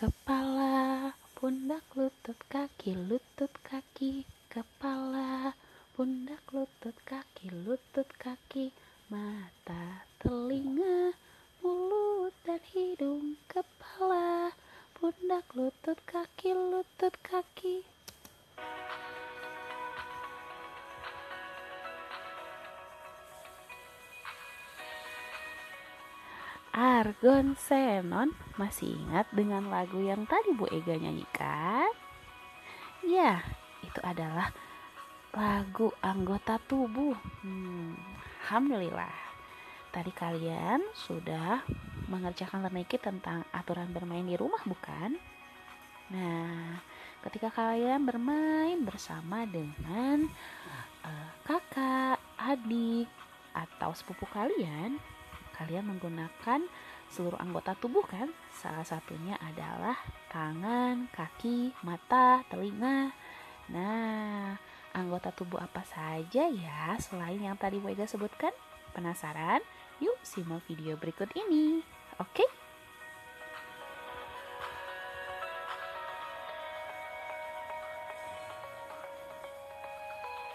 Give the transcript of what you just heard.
Kepala, pundak, lutut, kaki, lutut, kaki, kepala, pundak, lutut, kaki, lutut, kaki, mata, telinga, mulut dan hidung, kepala, pundak, lutut, kaki, lutut, kaki. Argon Senon masih ingat dengan lagu yang tadi Bu Ega nyanyikan? Ya, itu adalah lagu anggota tubuh. Hmm, Alhamdulillah. Tadi kalian sudah mengerjakan lemeki tentang aturan bermain di rumah, bukan? Nah, ketika kalian bermain bersama dengan uh, kakak, adik, atau sepupu kalian, kalian menggunakan seluruh anggota tubuh kan? Salah satunya adalah tangan, kaki, mata, telinga. Nah, anggota tubuh apa saja ya selain yang tadi Wega sebutkan? Penasaran? Yuk simak video berikut ini. Oke?